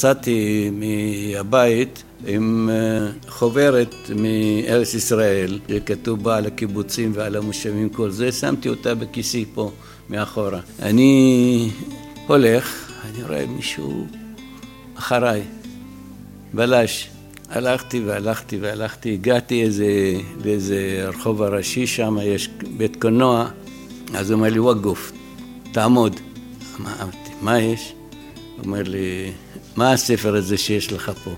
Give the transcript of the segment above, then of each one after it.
יצאתי מהבית עם אה, חוברת מארץ ישראל, שכתוב בה על הקיבוצים ועל המושבים, כל זה, שמתי אותה בכיסי פה, מאחורה. אני הולך, אני רואה מישהו אחריי, בלש. הלכתי והלכתי והלכתי, הגעתי איזה, לאיזה רחוב הראשי, שם יש בית קולנוע, אז הוא אומר לי, וואגוף, תעמוד. אמרתי, מה יש? הוא אומר לי, מה הספר הזה שיש לך פה?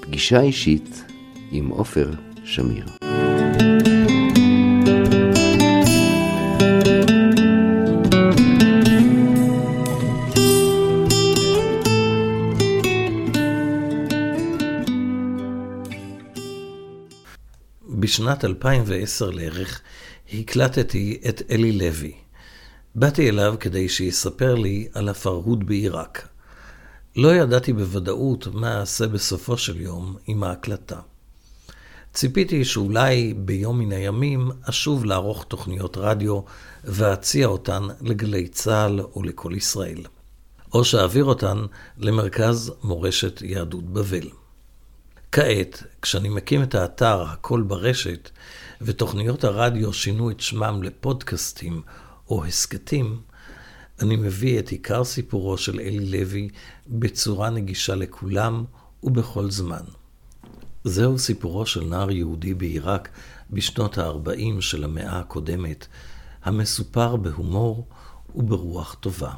פגישה אישית עם עופר שמיר. בשנת 2010 לערך הקלטתי את אלי לוי. באתי אליו כדי שיספר לי על הפרהוד בעיראק. לא ידעתי בוודאות מה אעשה בסופו של יום עם ההקלטה. ציפיתי שאולי ביום מן הימים אשוב לערוך תוכניות רדיו ואציע אותן לגלי צה"ל או לכל ישראל. או שאעביר אותן למרכז מורשת יהדות בבל. כעת, כשאני מקים את האתר הכל ברשת, ותוכניות הרדיו שינו את שמם לפודקאסטים או הסכתים, אני מביא את עיקר סיפורו של אלי לוי בצורה נגישה לכולם ובכל זמן. זהו סיפורו של נער יהודי בעיראק בשנות ה-40 של המאה הקודמת, המסופר בהומור וברוח טובה.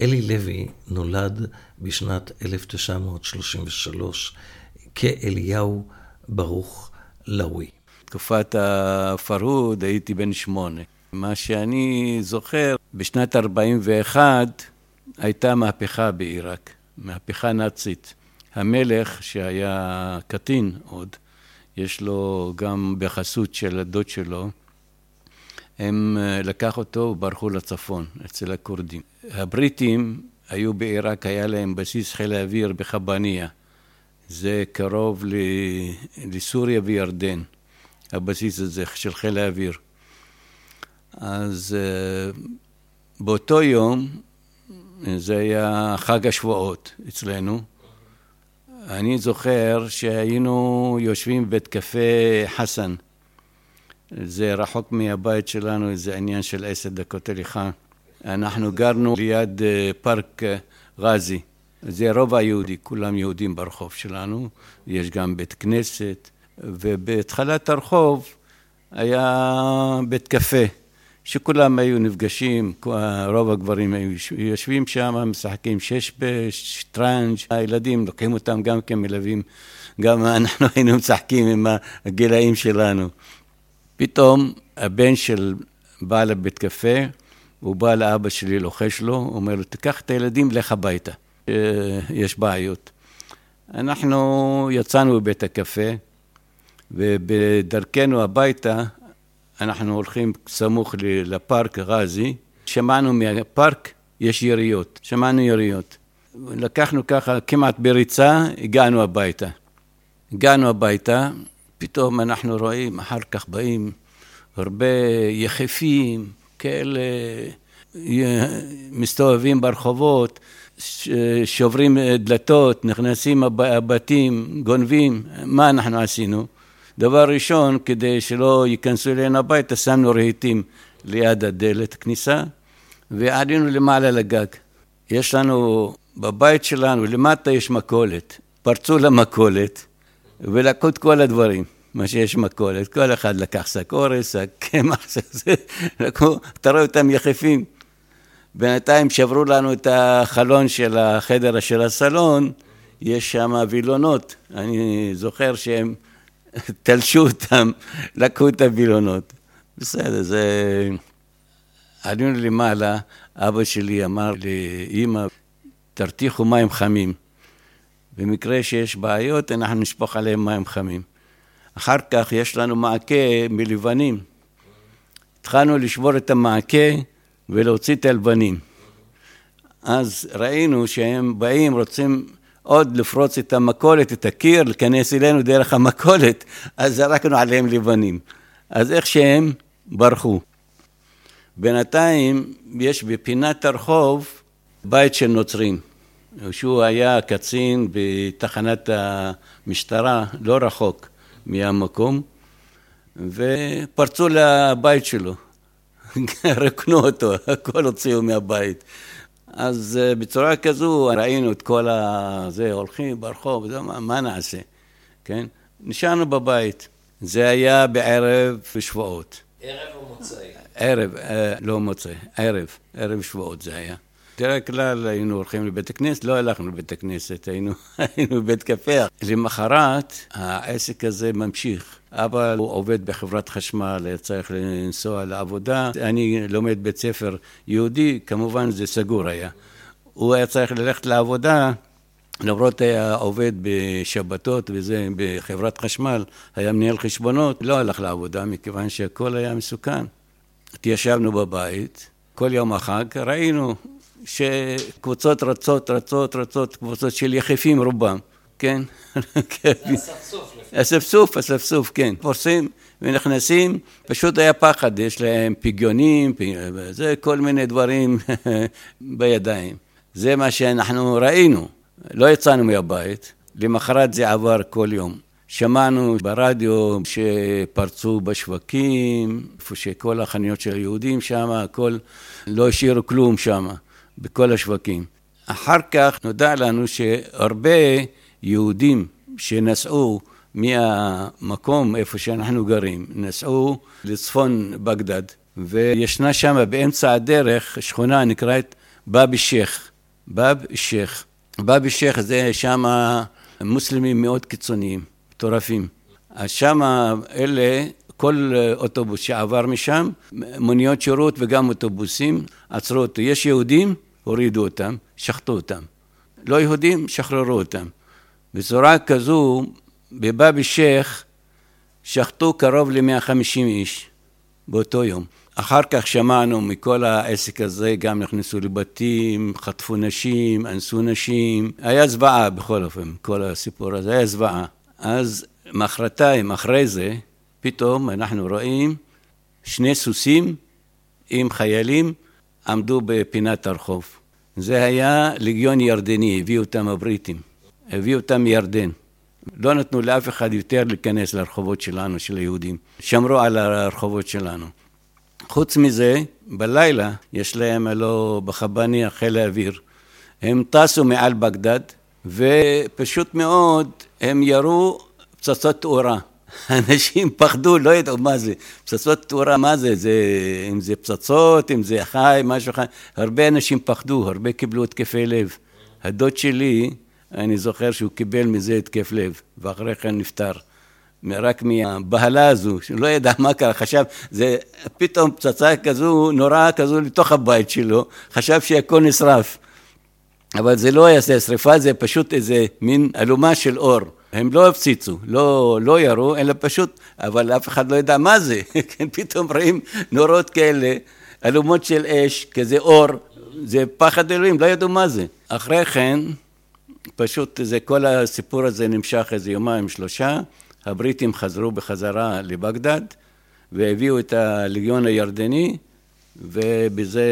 אלי לוי נולד בשנת 1933 כאליהו ברוך לאוי. תקופת הפרהוד הייתי בן שמונה. מה שאני זוכר, בשנת 41' הייתה מהפכה בעיראק, מהפכה נאצית. המלך, שהיה קטין עוד, יש לו גם בחסות של הדוד שלו, הם אה, לקח אותו וברחו לצפון, אצל הכורדים. הבריטים היו בעיראק, היה להם בסיס חיל האוויר בחבניה. זה קרוב לסוריה וירדן, הבסיס הזה של חיל האוויר. אז אה, באותו יום, זה היה חג השבועות אצלנו, אני זוכר שהיינו יושבים בבית קפה חסן. זה רחוק מהבית שלנו, איזה עניין של עשר דקות הליכה. אנחנו גרנו ליד אה, פארק אה, גאזי. זה רוב היהודי, כולם יהודים ברחוב שלנו, יש גם בית כנסת, ובהתחלת הרחוב היה בית קפה, שכולם היו נפגשים, רוב הגברים היו יושבים שם, משחקים שש בשטרנג', הילדים לוקחים אותם גם כמלווים, גם אנחנו היינו משחקים עם הגילאים שלנו. פתאום הבן של בעל הבית קפה, הוא בא לאבא שלי, לוחש לו, אומר לו, תיקח את הילדים, לך הביתה. יש בעיות. אנחנו יצאנו מבית הקפה, ובדרכנו הביתה אנחנו הולכים סמוך לפארק גאזי, שמענו מהפארק יש יריות, שמענו יריות. לקחנו ככה כמעט בריצה, הגענו הביתה. הגענו הביתה, פתאום אנחנו רואים, אחר כך באים הרבה יחפים, כאלה מסתובבים ברחובות, שוברים דלתות, נכנסים הבתים, גונבים, מה אנחנו עשינו? דבר ראשון, כדי שלא ייכנסו אלינו הביתה, שמנו רהיטים ליד הדלת כניסה, ועלינו למעלה לגג. יש לנו, בבית שלנו, למטה יש מכולת. פרצו למכולת ולקחו את כל הדברים, מה שיש מכולת. כל אחד לקח שק אורז, שק קמח, לקחו, אתה רואה אותם יחפים. בינתיים שברו לנו את החלון של החדר של הסלון, יש שם וילונות. אני זוכר שהם תלשו אותם, לקחו את הווילונות. בסדר, זה... עלינו למעלה, אבא שלי אמר לאימא, תרתיחו מים חמים. במקרה שיש בעיות, אנחנו נשפוך עליהם מים חמים. אחר כך יש לנו מעקה מלבנים. התחלנו לשבור את המעקה ולהוציא את הלבנים. אז ראינו שהם באים, רוצים עוד לפרוץ את המכולת, את הקיר, להיכנס אלינו דרך המכולת, אז זרקנו עליהם לבנים. אז איך שהם ברחו. בינתיים יש בפינת הרחוב בית של נוצרים. שהוא היה קצין בתחנת המשטרה, לא רחוק מהמקום, ופרצו לבית שלו, רקנו אותו, הכל הוציאו מהבית. אז אה, בצורה כזו ראינו את כל הזה, הולכים ברחוב, זה, מה, מה נעשה, כן? נשארנו בבית. זה היה בערב שבועות. ערב או מוצאי? ערב, אה, לא מוצאי, ערב, ערב שבועות זה היה. בדרך כלל היינו הולכים לבית הכנסת, לא הלכנו לבית הכנסת, היינו, היינו בבית קפה. למחרת העסק הזה ממשיך. אבא הוא עובד בחברת חשמל, צריך לנסוע לעבודה. אני לומד בית ספר יהודי, כמובן זה סגור היה. הוא היה צריך ללכת לעבודה, למרות היה עובד בשבתות וזה, בחברת חשמל, היה מנהל חשבונות, לא הלך לעבודה מכיוון שהכל היה מסוכן. התיישבנו בבית, כל יום החג, ראינו שקבוצות רצות, רצות, רצות, קבוצות של יחפים רובם, כן? אספסוף, אספסוף, כן. פורסים ונכנסים, פשוט היה פחד, יש להם פגיונים, זה כל מיני דברים בידיים. זה מה שאנחנו ראינו, לא יצאנו מהבית, למחרת זה עבר כל יום. שמענו ברדיו שפרצו בשווקים, איפה שכל החנויות של היהודים שם, הכל, לא השאירו כלום שם. בכל השווקים. אחר כך נודע לנו שהרבה יהודים שנסעו מהמקום איפה שאנחנו גרים, נסעו לצפון בגדד, וישנה שם באמצע הדרך שכונה נקראת באב שייח. באב שייח. באב שייח זה שם מוסלמים מאוד קיצוניים, מטורפים. אז שם אלה, כל אוטובוס שעבר משם, מוניות שירות וגם אוטובוסים, עצרו אותו. יש יהודים הורידו אותם, שחטו אותם. לא יהודים, שחררו אותם. בצורה כזו, בבאבי שייח שחטו קרוב ל-150 איש באותו יום. אחר כך שמענו מכל העסק הזה, גם נכנסו לבתים, חטפו נשים, אנסו נשים. היה זוועה בכל אופן, כל הסיפור הזה, היה זוועה. אז מחרתיים, אחרי זה, פתאום אנחנו רואים שני סוסים עם חיילים עמדו בפינת הרחוב. זה היה לגיון ירדני, הביאו אותם הבריטים, הביאו אותם מירדן. לא נתנו לאף אחד יותר להיכנס לרחובות שלנו, של היהודים. שמרו על הרחובות שלנו. חוץ מזה, בלילה יש להם, הלא בחבני חיל האוויר. הם טסו מעל בגדד, ופשוט מאוד הם ירו פצצות תאורה. אנשים פחדו, לא ידעו מה זה. פצצות תאורה, מה זה? זה? אם זה פצצות, אם זה חי, משהו חי. הרבה אנשים פחדו, הרבה קיבלו התקפי לב. הדוד שלי, אני זוכר שהוא קיבל מזה התקף לב, ואחרי כן נפטר. רק מהבהלה הזו, שהוא לא ידע מה קרה, חשב, זה פתאום פצצה כזו, נוראה כזו לתוך הבית שלו, חשב שהכל נשרף. אבל זה לא היה שרפה, זה פשוט איזה מין אלומה של אור. הם לא הפציצו, לא, לא ירו, אלא פשוט, אבל אף אחד לא ידע מה זה, כן, פתאום רואים נורות כאלה, אלומות של אש, כזה אור, זה פחד אלוהים, לא ידעו מה זה. אחרי כן, פשוט זה, כל הסיפור הזה נמשך איזה יומיים, שלושה, הבריטים חזרו בחזרה לבגדד, והביאו את הליגיון הירדני, ובזה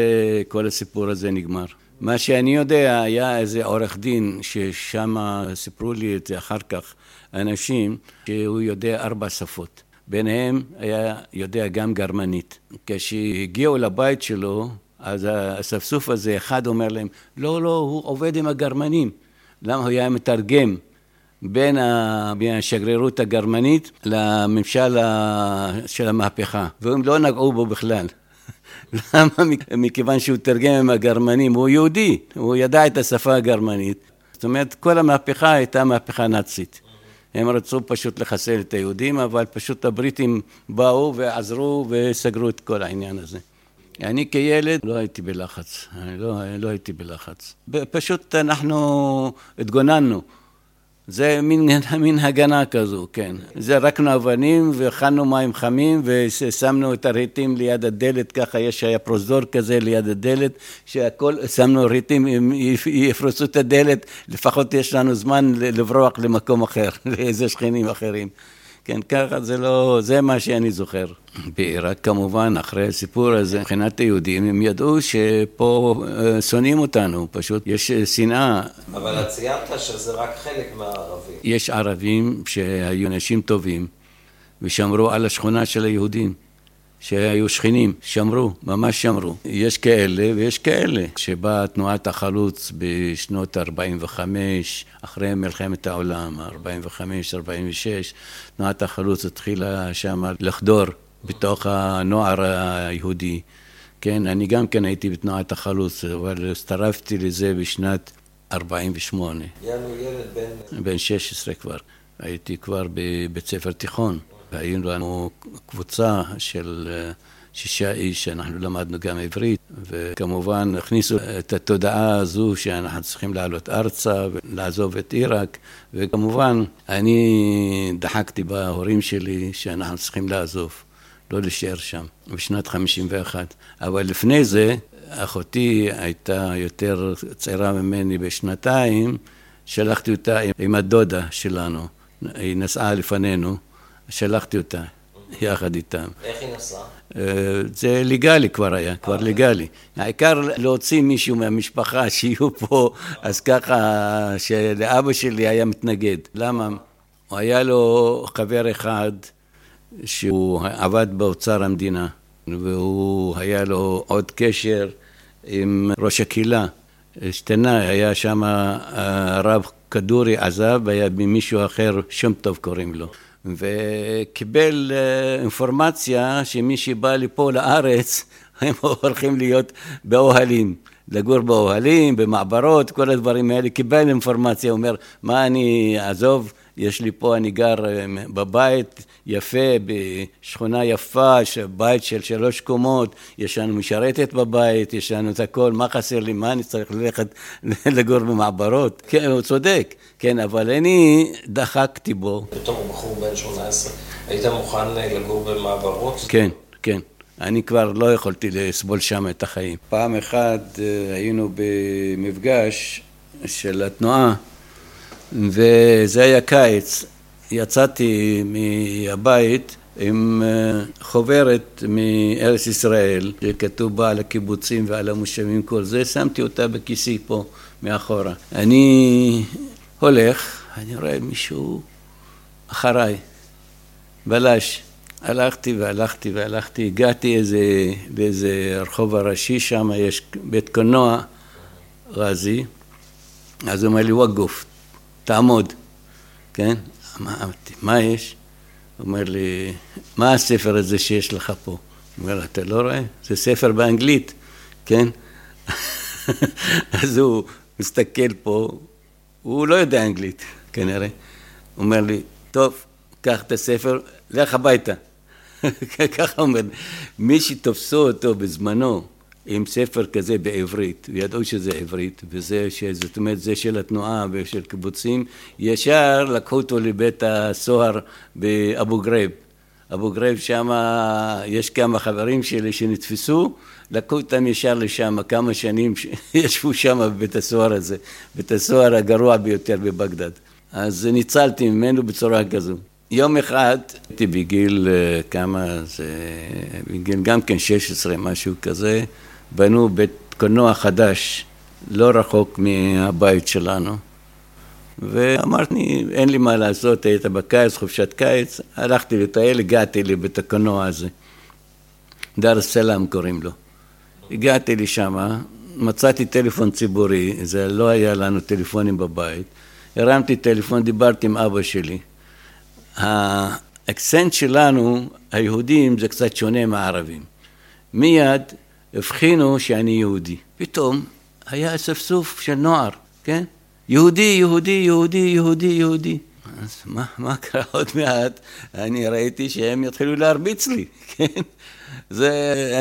כל הסיפור הזה נגמר. מה שאני יודע, היה איזה עורך דין ששם סיפרו לי את זה אחר כך, אנשים שהוא יודע ארבע שפות. ביניהם היה יודע גם גרמנית. כשהגיעו לבית שלו, אז האספסוף הזה, אחד אומר להם, לא, לא, הוא עובד עם הגרמנים. למה הוא היה מתרגם בין השגרירות הגרמנית לממשל של המהפכה, והם לא נגעו בו בכלל. למה? מכיוון שהוא תרגם עם הגרמנים, הוא יהודי, הוא ידע את השפה הגרמנית. זאת אומרת, כל המהפכה הייתה מהפכה נאצית. הם רצו פשוט לחסל את היהודים, אבל פשוט הבריטים באו ועזרו וסגרו את כל העניין הזה. אני כילד לא הייתי בלחץ, לא, לא הייתי בלחץ. פשוט אנחנו התגוננו. זה מין, מין הגנה כזו, כן. זרקנו אבנים והכנו מים חמים ושמנו את הרהיטים ליד הדלת, ככה יש, היה פרוזדור כזה ליד הדלת, שהכל, שמנו רהיטים, אם יפרצו את הדלת, לפחות יש לנו זמן לברוח למקום אחר, לאיזה שכנים אחרים. כן, ככה זה לא, זה מה שאני זוכר. בעיראק כמובן, אחרי הסיפור הזה, מבחינת היהודים, הם ידעו שפה אה, שונאים אותנו, פשוט יש אה, שנאה. אבל את ציינת שזה רק חלק מהערבים. יש ערבים שהיו אנשים טובים ושמרו על השכונה של היהודים. שהיו שכנים, שמרו, ממש שמרו. יש כאלה ויש כאלה. כשבאה תנועת החלוץ בשנות 45, אחרי מלחמת העולם, 45, 46, תנועת החלוץ התחילה שם לחדור בתוך הנוער היהודי. כן, אני גם כן הייתי בתנועת החלוץ, אבל הצטרפתי לזה בשנת 48. יאנו ילד בן... בן 16 כבר. הייתי כבר בבית ספר תיכון. והיינו לנו קבוצה של אה, שישה איש, שאנחנו למדנו גם עברית, וכמובן הכניסו את התודעה הזו שאנחנו צריכים לעלות ארצה ולעזוב את עיראק, וכמובן אני דחקתי בהורים שלי שאנחנו צריכים לעזוב, לא להישאר שם, בשנת 51. אבל לפני זה, אחותי הייתה יותר צעירה ממני בשנתיים, שלחתי אותה עם הדודה שלנו, היא נסעה לפנינו. שלחתי אותה יחד איתם. איך היא נסעה? אה, זה לגאלי כבר היה, כבר לגאלי. העיקר להוציא מישהו מהמשפחה שיהיו פה, אז ככה שלאבא שלי היה מתנגד. למה? הוא היה לו חבר אחד שהוא עבד באוצר המדינה, והוא היה לו עוד קשר עם ראש הקהילה. השתנה, היה שם הרב כדורי עזב, היה מישהו אחר, שם טוב קוראים לו. וקיבל אה, אינפורמציה שמי שבא לפה לארץ, הם הולכים להיות באוהלים. לגור באוהלים, במעברות, כל הדברים האלה, קיבל אינפורמציה, אומר, מה אני אעזוב, יש לי פה, אני גר אה, בבית יפה, בשכונה יפה, בית של שלוש קומות, יש לנו משרתת בבית, יש לנו את הכל, מה חסר לי, מה אני צריך ללכת לגור במעברות? כן, הוא צודק, כן, אבל אני דחקתי בו. בתור בחור בן 18, היית מוכן אה, לגור במעברות? כן, כן. אני כבר לא יכולתי לסבול שם את החיים. פעם אחת אה, היינו במפגש של התנועה, וזה היה קיץ. יצאתי מהבית עם אה, חוברת מארץ ישראל, שכתוב בה על הקיבוצים ועל המושבים, כל זה, שמתי אותה בכיסי פה, מאחורה. אני הולך, אני רואה מישהו אחריי, בלש. הלכתי והלכתי והלכתי, הגעתי איזה, באיזה רחוב הראשי, שם יש בית קולנוע רזי, אז הוא אומר לי, וואגוף, תעמוד, כן? אמרתי, מה יש? הוא אומר לי, מה הספר הזה שיש לך פה? הוא אומר, אתה לא רואה? זה ספר באנגלית, כן? אז הוא מסתכל פה, הוא לא יודע אנגלית, כנראה. הוא אומר לי, טוב, קח את הספר, לך הביתה. ככה אומר, מי שתופסו אותו בזמנו עם ספר כזה בעברית, וידעו שזה עברית, וזה, זאת אומרת, זה של התנועה ושל קיבוצים, ישר לקחו אותו לבית הסוהר באבו גרייב. אבו גרייב שם, יש כמה חברים שלי שנתפסו, לקחו אותם ישר לשם, כמה שנים ישבו שם בבית הסוהר הזה, בית הסוהר הגרוע ביותר בבגדד. אז ניצלתי ממנו בצורה כזו. יום אחד, הייתי בגיל אה, כמה זה, בגיל גם כן 16, משהו כזה, בנו בית קולנוע חדש, לא רחוק מהבית שלנו. ואמרתי, אין לי מה לעשות, היית בקיץ, חופשת קיץ, הלכתי לטייל, הגעתי לבית הקולנוע הזה. דר סלאם קוראים לו. הגעתי לשם, מצאתי טלפון ציבורי, זה לא היה לנו טלפונים בבית. הרמתי טלפון, דיברתי עם אבא שלי. האקסנט שלנו, היהודים, זה קצת שונה מהערבים. מיד הבחינו שאני יהודי. פתאום היה אספסוף של נוער, כן? יהודי, יהודי, יהודי, יהודי, יהודי. אז מה, מה קרה עוד מעט? אני ראיתי שהם יתחילו להרביץ לי, כן? זה,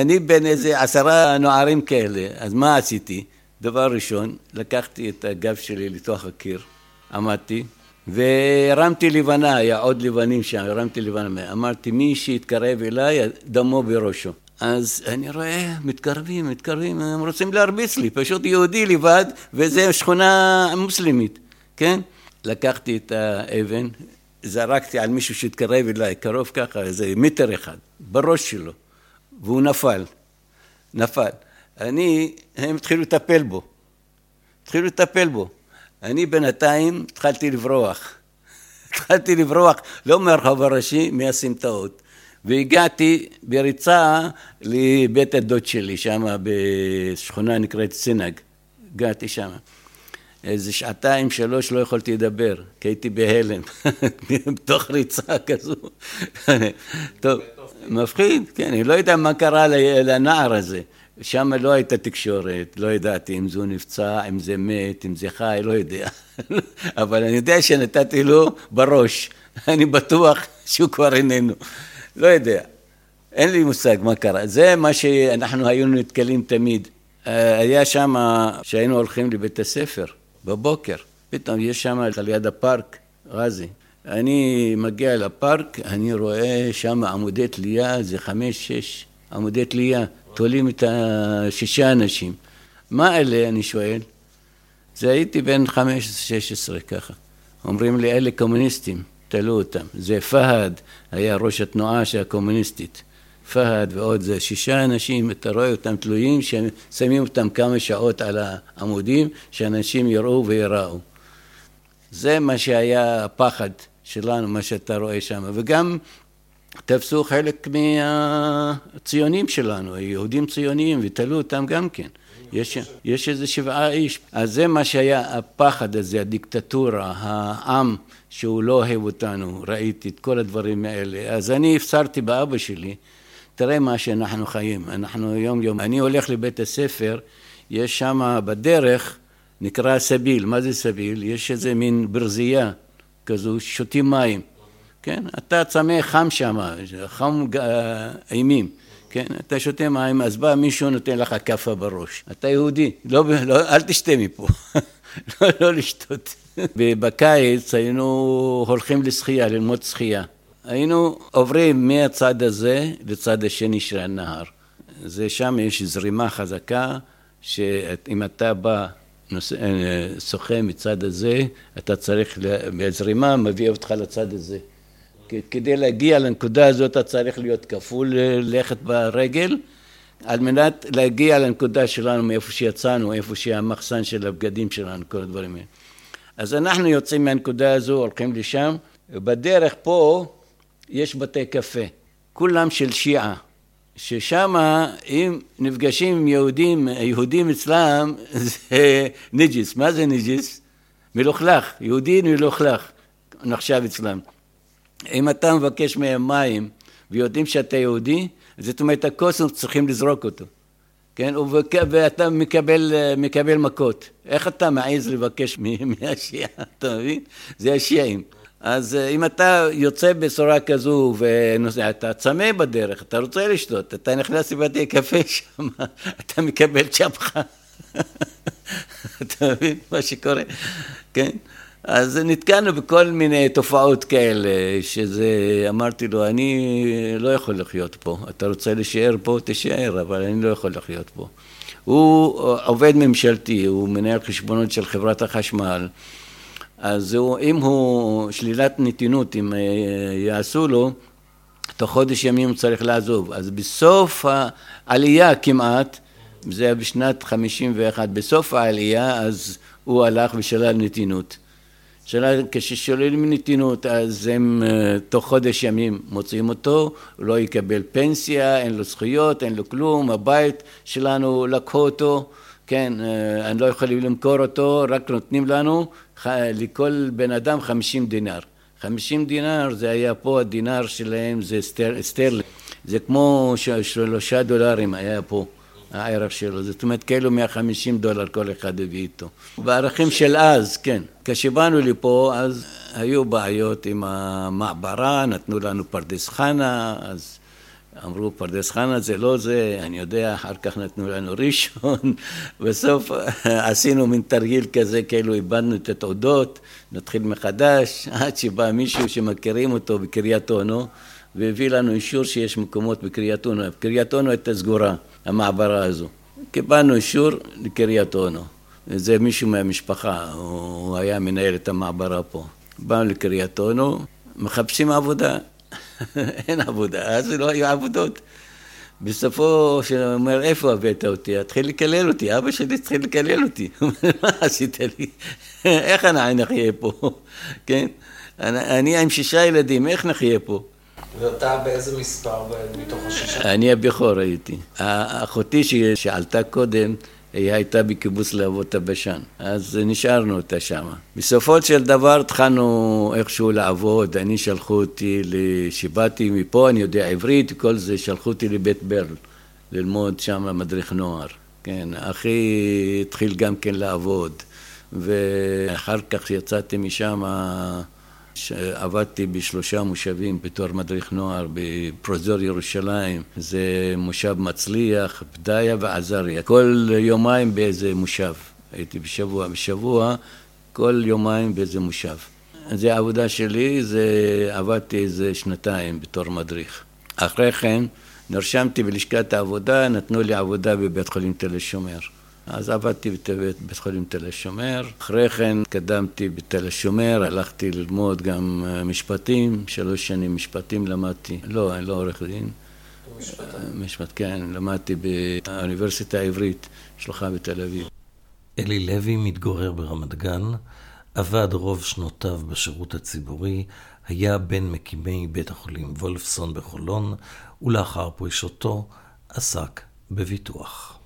אני בין איזה עשרה נוערים כאלה, אז מה עשיתי? דבר ראשון, לקחתי את הגב שלי לתוך הקיר, עמדתי, והרמתי לבנה, היה עוד לבנים שם, הרמתי לבנה. אמרתי, מי שיתקרב אליי, דמו בראשו. אז אני רואה, מתקרבים, מתקרבים, הם רוצים להרביץ לי, פשוט יהודי לבד, וזה שכונה מוסלמית, כן? לקחתי את האבן, זרקתי על מישהו שהתקרב אליי, קרוב ככה, איזה מטר אחד, בראש שלו, והוא נפל, נפל. אני, הם התחילו לטפל בו, התחילו לטפל בו. אני בינתיים התחלתי לברוח. התחלתי לברוח, לא מהרחוב הראשי, מהסמטאות. והגעתי בריצה לבית הדוד שלי, שם בשכונה נקראת סינג. הגעתי שם. איזה שעתיים, שלוש, לא יכולתי לדבר, כי הייתי בהלם, בתוך ריצה כזו. טוב, מפחיד, כן, אני לא יודע מה קרה לנער הזה. שם לא הייתה תקשורת, לא ידעתי אם זו נפצע, אם זה מת, אם זה חי, לא יודע. אבל אני יודע שנתתי לו בראש, אני בטוח שהוא כבר איננו. לא יודע, אין לי מושג מה קרה. זה מה שאנחנו היינו נתקלים תמיד. אה, היה שם, שהיינו הולכים לבית הספר, בבוקר, פתאום יש שם ליד הפארק, רזי. אני מגיע לפארק, אני רואה שם עמודי תלייה, זה חמש, שש עמודי תלייה, תולים את השישה אנשים. מה אלה, אני שואל? זה הייתי בן חמש, שש עשרה ככה. אומרים לי, אלה קומוניסטים. תלו אותם. זה פהד, היה ראש התנועה הקומוניסטית. פהד ועוד זה שישה אנשים, אתה רואה אותם תלויים, ששמים אותם כמה שעות על העמודים, שאנשים יראו ויראו. זה מה שהיה הפחד שלנו, מה שאתה רואה שם. וגם תפסו חלק מהציונים שלנו, היהודים ציוניים, ותלו אותם גם כן. יש, יש איזה שבעה איש. אז זה מה שהיה הפחד הזה, הדיקטטורה, העם שהוא לא אוהב אותנו, ראיתי את כל הדברים האלה. אז אני הפצרתי באבא שלי, תראה מה שאנחנו חיים, אנחנו יום יום, אני הולך לבית הספר, יש שם בדרך, נקרא סביל, מה זה סביל? יש איזה מין ברזייה כזו, שותים מים, כן? אתה צמא חם שם, חם אימים. כן, אתה שותה מים, אז בא מישהו נותן לך כאפה בראש. אתה יהודי, לא, לא, אל תשתה מפה, לא, לא לשתות. בקיץ היינו הולכים לשחייה, ללמוד שחייה. היינו עוברים מהצד הזה לצד השני של הנהר. זה שם יש זרימה חזקה, שאם אתה בא, שוחה מצד הזה, אתה צריך, בזרימה מביא אותך לצד הזה. כדי להגיע לנקודה הזאת אתה צריך להיות כפול ללכת ברגל, על מנת להגיע לנקודה שלנו מאיפה שיצאנו, איפה שהמחסן של הבגדים שלנו, כל הדברים האלה. אז אנחנו יוצאים מהנקודה הזו, הולכים לשם, ובדרך פה יש בתי קפה, כולם של שיעה, ששם אם נפגשים עם יהודים, יהודים אצלם זה نجس, מה זה نجس? מלוכלך, יהודי מלוכלך, נחשב אצלם. אם אתה מבקש מהם מים ויודעים שאתה יהודי, זאת אומרת הם צריכים לזרוק אותו. כן? ואתה מקבל, מקבל מכות. איך אתה מעז לבקש מהשיעה, אתה מבין? זה השיעים. אז אה, אם אתה יוצא בצורה כזו ונוסע, אתה צמא בדרך, אתה רוצה לשתות, אתה נכנס לבתי קפה שם, אתה מקבל צ'פחה. אתה מבין מה שקורה? כן? אז נתקענו בכל מיני תופעות כאלה, שזה, אמרתי לו, אני לא יכול לחיות פה. אתה רוצה להישאר פה, תישאר, אבל אני לא יכול לחיות פה. הוא עובד ממשלתי, הוא מנהל חשבונות של חברת החשמל. אז הוא, אם הוא שלילת נתינות, אם אה, יעשו לו, תוך חודש ימים הוא צריך לעזוב. אז בסוף העלייה כמעט, זה היה בשנת 51, בסוף העלייה, אז הוא הלך ושלל נתינות. שאלה, כששוללים נתינות, אז הם אה, תוך חודש ימים מוצאים אותו, הוא לא יקבל פנסיה, אין לו זכויות, אין לו כלום, הבית שלנו לקחו אותו, כן, אה, אני לא יכולים למכור אותו, רק נותנים לנו לכל בן אדם חמישים דינר. חמישים דינר זה היה פה, הדינר שלהם זה סטר, זה כמו שלושה דולרים היה פה. הערך שלו, זאת אומרת כאילו 150 דולר כל אחד הביא איתו. בערכים של אז, כן. כשבאנו לפה אז היו בעיות עם המעברה, נתנו לנו פרדס חנה, אז אמרו פרדס חנה זה לא זה, אני יודע, אחר כך נתנו לנו ראשון, בסוף עשינו מין תרגיל כזה, כאילו איבדנו את התעודות, נתחיל מחדש, עד שבא מישהו שמכירים אותו בקריית אונו, והביא לנו אישור שיש מקומות בקריית אונו, קריית אונו הייתה סגורה, המעברה הזו. קיבלנו אישור לקריית אונו, זה מישהו מהמשפחה, הוא היה מנהל את המעברה פה. באנו לקריית אונו, מחפשים עבודה. אין עבודה, אז לא היו עבודות. בסופו של אומר, איפה הבאת אותי? התחיל לקלל אותי, אבא שלי התחיל לקלל אותי. מה עשית לי? איך אני נחיה פה? כן? אני עם שישה ילדים, איך נחיה פה? ואתה באיזה מספר מתוך השישה? אני הבכור הייתי. אחותי שעלתה קודם, היא הייתה בקיבוץ להבות הבשן, אז נשארנו אותה שם. בסופו של דבר התחלנו איכשהו לעבוד, אני שלחו אותי, כשבאתי מפה, אני יודע עברית, כל זה, שלחו אותי לבית ברל, ללמוד שם מדריך נוער. כן, אחי התחיל גם כן לעבוד, ואחר כך יצאתי משם עבדתי בשלושה מושבים בתור מדריך נוער בפרוזור ירושלים, זה מושב מצליח, פדיה ועזריה, כל יומיים באיזה מושב, הייתי בשבוע, בשבוע כל יומיים באיזה מושב. זה העבודה שלי, זה עבדתי איזה שנתיים בתור מדריך. אחרי כן נרשמתי בלשכת העבודה, נתנו לי עבודה בבית חולים תל השומר. אז עבדתי בבית חולים תל השומר, אחרי כן התקדמתי בתל השומר, הלכתי ללמוד גם אה, משפטים, שלוש שנים משפטים למדתי, לא, אני לא עורך דין. משפט, כן, למדתי באוניברסיטה העברית, שלוחה בתל אביב. אלי לוי מתגורר ברמת גן, עבד רוב שנותיו בשירות הציבורי, היה בין מקימי בית החולים וולפסון בחולון, ולאחר פרישתו עסק בביטוח.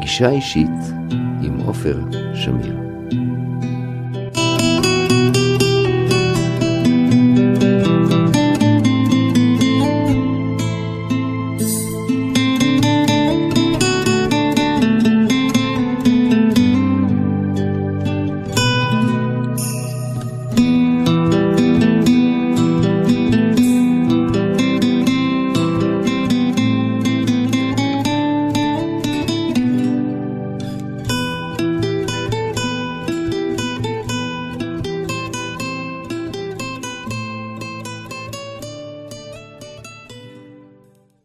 פגישה אישית עם עופר שמיר